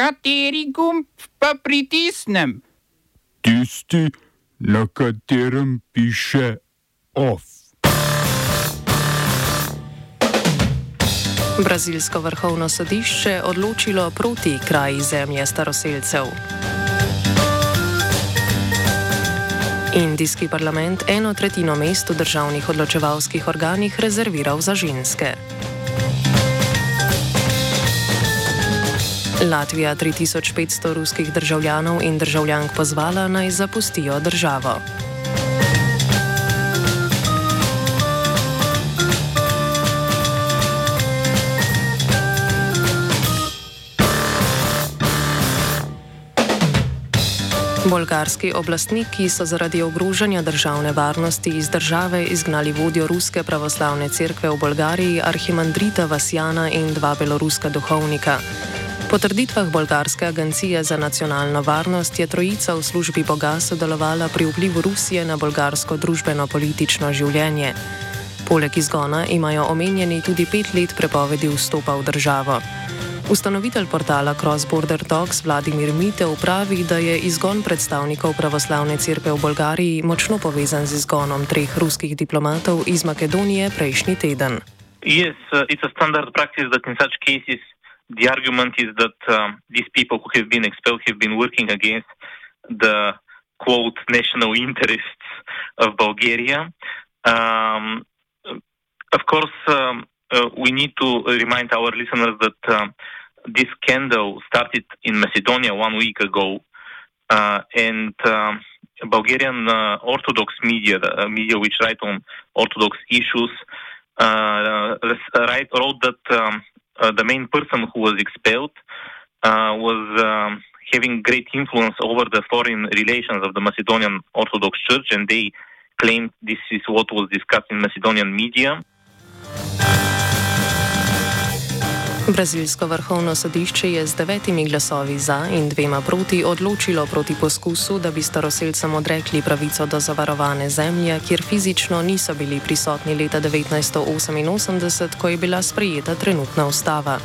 Kateri gumb pa pritisnem? Tisti, na katerem piše OF. Brazilsko vrhovno sodišče odločilo proti kraji zemlje staroseljcev. Indijski parlament eno tretjino mest v državnih odločevalskih organih rezerviral za ženske. Latvija 3500 ruskih državljanov in državljank pozvala naj zapustijo državo. Bolgarski oblastniki so zaradi ogrožanja državne varnosti iz države izgnali vodjo Ruske pravoslavne cerkve v Bolgariji, arhimandrita Vasjana in dva beloruska duhovnika. Po trditvah Bolgarske agencije za nacionalno varnost je trojica v službi Boga sodelovala pri vplivu Rusije na bolgarsko družbeno-politično življenje. Poleg izgona imajo omenjeni tudi pet let prepovedi vstopa v državo. Ustanovitelj portala Cross Border Talks Vladimir Mitev pravi, da je izgon predstavnikov pravoslavne cerkve v Bolgariji močno povezan z izgonom treh ruskih diplomatov iz Makedonije prejšnji teden. Yes, uh, it's a standard practice that in such cases the argument is that um, these people who have been expelled have been working against the quote national interests of Bulgaria. Um, of course, um, uh, we need to remind our listeners that uh, this scandal started in Macedonia one week ago, uh, and um, Bulgarian uh, Orthodox media, the uh, media which write on Orthodox issues, uh, write, wrote that. Um, uh, the main person who was expelled uh, was um, having great influence over the foreign relations of the Macedonian Orthodox Church, and they claimed this is what was discussed in Macedonian media. Brazilsko vrhovno sodišče je z devetimi glasovi za in dvema proti odločilo proti poskusu, da bi staroseljcem odrekli pravico do zavarovane zemlje, kjer fizično niso bili prisotni leta 1988, ko je bila sprejeta trenutna ustava.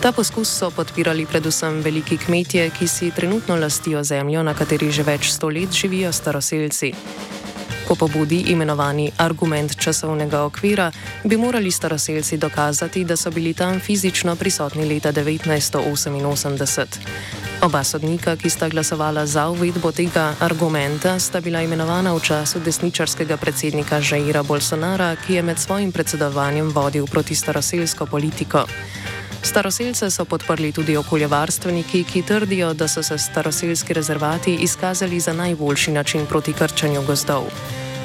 Ta poskus so podpirali predvsem veliki kmetje, ki si trenutno lastijo zemljo, na kateri že več sto let živijo staroseljci. Po pobudi imenovani argument časovnega okvira bi morali staroseljci dokazati, da so bili tam fizično prisotni leta 1988. Oba sodnika, ki sta glasovala za uvedbo tega argumenta, sta bila imenovana v času desničarskega predsednika Žaira Bolsonara, ki je med svojim predsedovanjem vodil proti staroseljsko politiko. Staroseljce so podprli tudi okoljevarstveniki, ki trdijo, da so se staroseljski rezervati izkazali za najboljši način proti krčanju gozdov.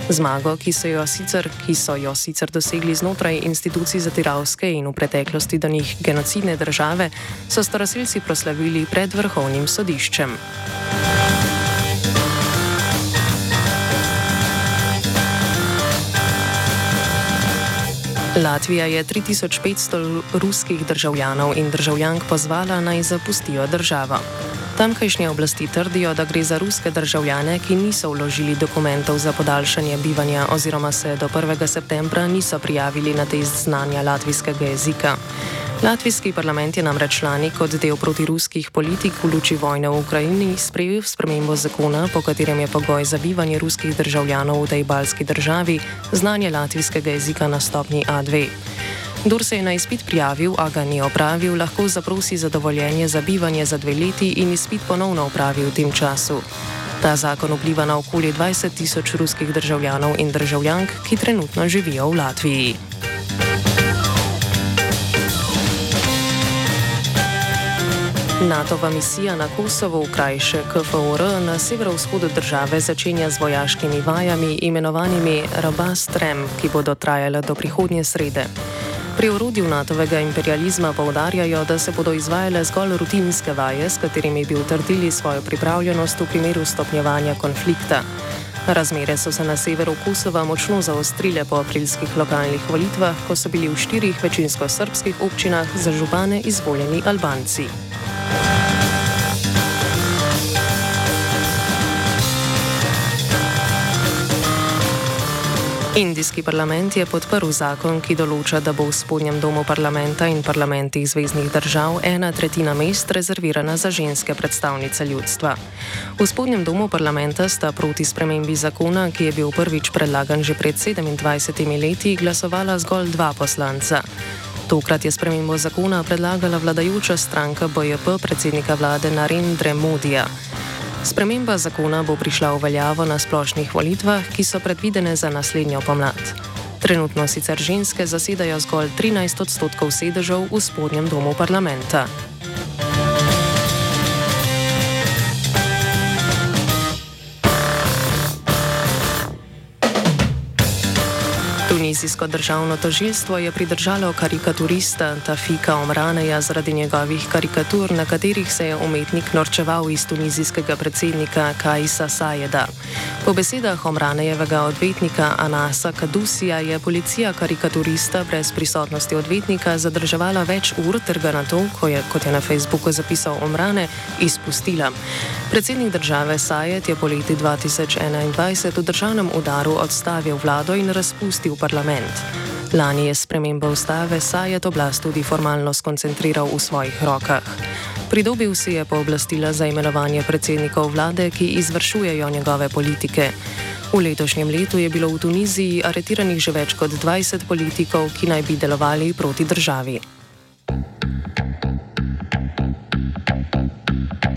Zmago, ki so jo sicer, so jo sicer dosegli znotraj institucij zatiravske in v preteklosti do njih genocidne države, so staroseljci proslavili pred vrhovnim sodiščem. Latvija je 3500 ruskih državljanov in državljank pozvala naj zapustijo državo. Tamkajšnje oblasti trdijo, da gre za ruske državljane, ki niso vložili dokumentov za podaljšanje bivanja oziroma se do 1. septembra niso prijavili na test znanja latvijskega jezika. Latvijski parlament je namreč lani kot del protiruskih politik v luči vojne v Ukrajini sprejel spremembo zakona, po katerem je pogoj za bivanje ruskih državljanov v tej balski državi znanje latvijskega jezika na stopni A2. Kdor se je na izpit prijavil, a ga ni opravil, lahko zaprosi za dovoljenje za bivanje za dve leti in izpit ponovno opravi v tem času. Ta zakon vpliva na okoli 20 tisoč ruskih državljanov in državljank, ki trenutno živijo v Latviji. NATO-va misija na Kosovo, krajše KFOR, na severovzhodu države začenja z vojaškimi vajami imenovanimi Rabastrem, ki bodo trajale do prihodnje srede. Pri urodju NATO-vega imperializma povdarjajo, da se bodo izvajale zgolj rutinske vaje, s katerimi bi utrdili svojo pripravljenost v primeru stopnjevanja konflikta. Razmere so se na severu Kosova močno zaostrile po aprilskih lokalnih volitvah, ko so bili v štirih večinsko srpskih občinah za župane izvoljeni Albanci. Indijski parlament je podprl zakon, ki določa, da bo v spodnjem domu parlamenta in parlamentih zvezdnih držav ena tretjina mest rezervirana za ženske predstavnice ljudstva. V spodnjem domu parlamenta sta proti spremembi zakona, ki je bil prvič predlagan že pred 27 leti, glasovala zgolj dva poslanca. Tokrat je spremembo zakona predlagala vladajoča stranka BJP predsednika vlade Narendra Modija. Sprememba zakona bo prišla v veljavo na splošnih volitvah, ki so predvidene za naslednjo pomlad. Trenutno sicer ženske zasedajo zgolj 13 odstotkov sedežev v spodnjem domu parlamenta. Tunizijsko državno tožilstvo je pridržalo karikaturista Tafika Omraneja zaradi njegovih karikatur, na katerih se je umetnik norčeval iz tunizijskega predsednika Kajsa Sajeda. Po besedah Omranejevega odvetnika Anasa Kadusija je policija karikaturista brez prisotnosti odvetnika zadrževala več ur ter ga na to, ko je, kot je na Facebooku zapisal Omrane, izpustila. Predsednik države Sajed je po leti 2021 v državnem udaru odstavil vlado in razpustil parlament parlament. Lani je sprememba ustave Sajet oblast tudi formalno skoncentriral v svojih rokah. Pridobil si je pooblastila za imenovanje predsednikov vlade, ki izvršujejo njegove politike. V letošnjem letu je bilo v Tuniziji aretiranih že več kot 20 politikov, ki naj bi delovali proti državi.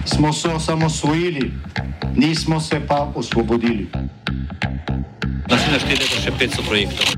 Smo se osamosvojili, nismo se pa osvobodili. Naslednje število je še 500 projektov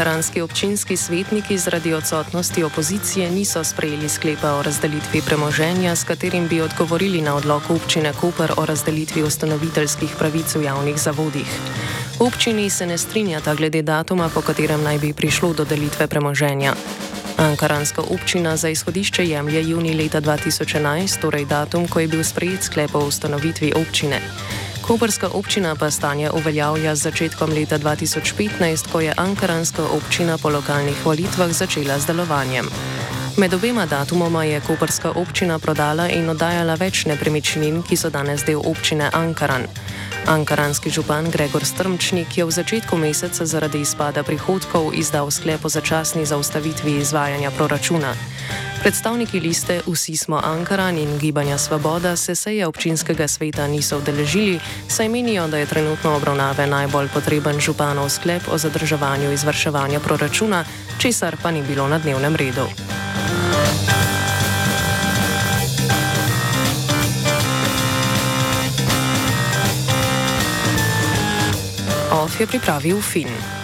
Ankaranski občinski svetniki zaradi odsotnosti opozicije niso sprejeli sklepa o razdelitvi premoženja, s katerim bi odgovorili na odlog občine Koper o razdelitvi ustanoviteljskih pravic v javnih zavodih. Občini se ne strinjata glede datuma, po katerem naj bi prišlo do delitve premoženja. Ankaranska občina za izhodišče jemlje juni leta 2011, torej datum, ko je bil sprejet sklep o ustanovitvi občine. Koperska občina pa stanje uveljavlja z začetkom leta 2015, ko je Ankaranska občina po lokalnih volitvah začela z delovanjem. Med obema datumoma je Koperska občina prodala in oddajala več nepremičnin, ki so danes del občine Ankaran. Ankaranski župan Gregor Strmčnik je v začetku meseca zaradi izpada prihodkov izdal sklep o začasni zaustavitvi izvajanja proračuna. Predstavniki liste Vsi smo Ankaran in Gibanja Svoboda se seje občinskega sveta niso udeležili, saj menijo, da je trenutno obravnave najbolj potreben županov sklep o zadrževanju izvrševanja proračuna, česar pa ni bilo na dnevnem redu. OF je pripravil film.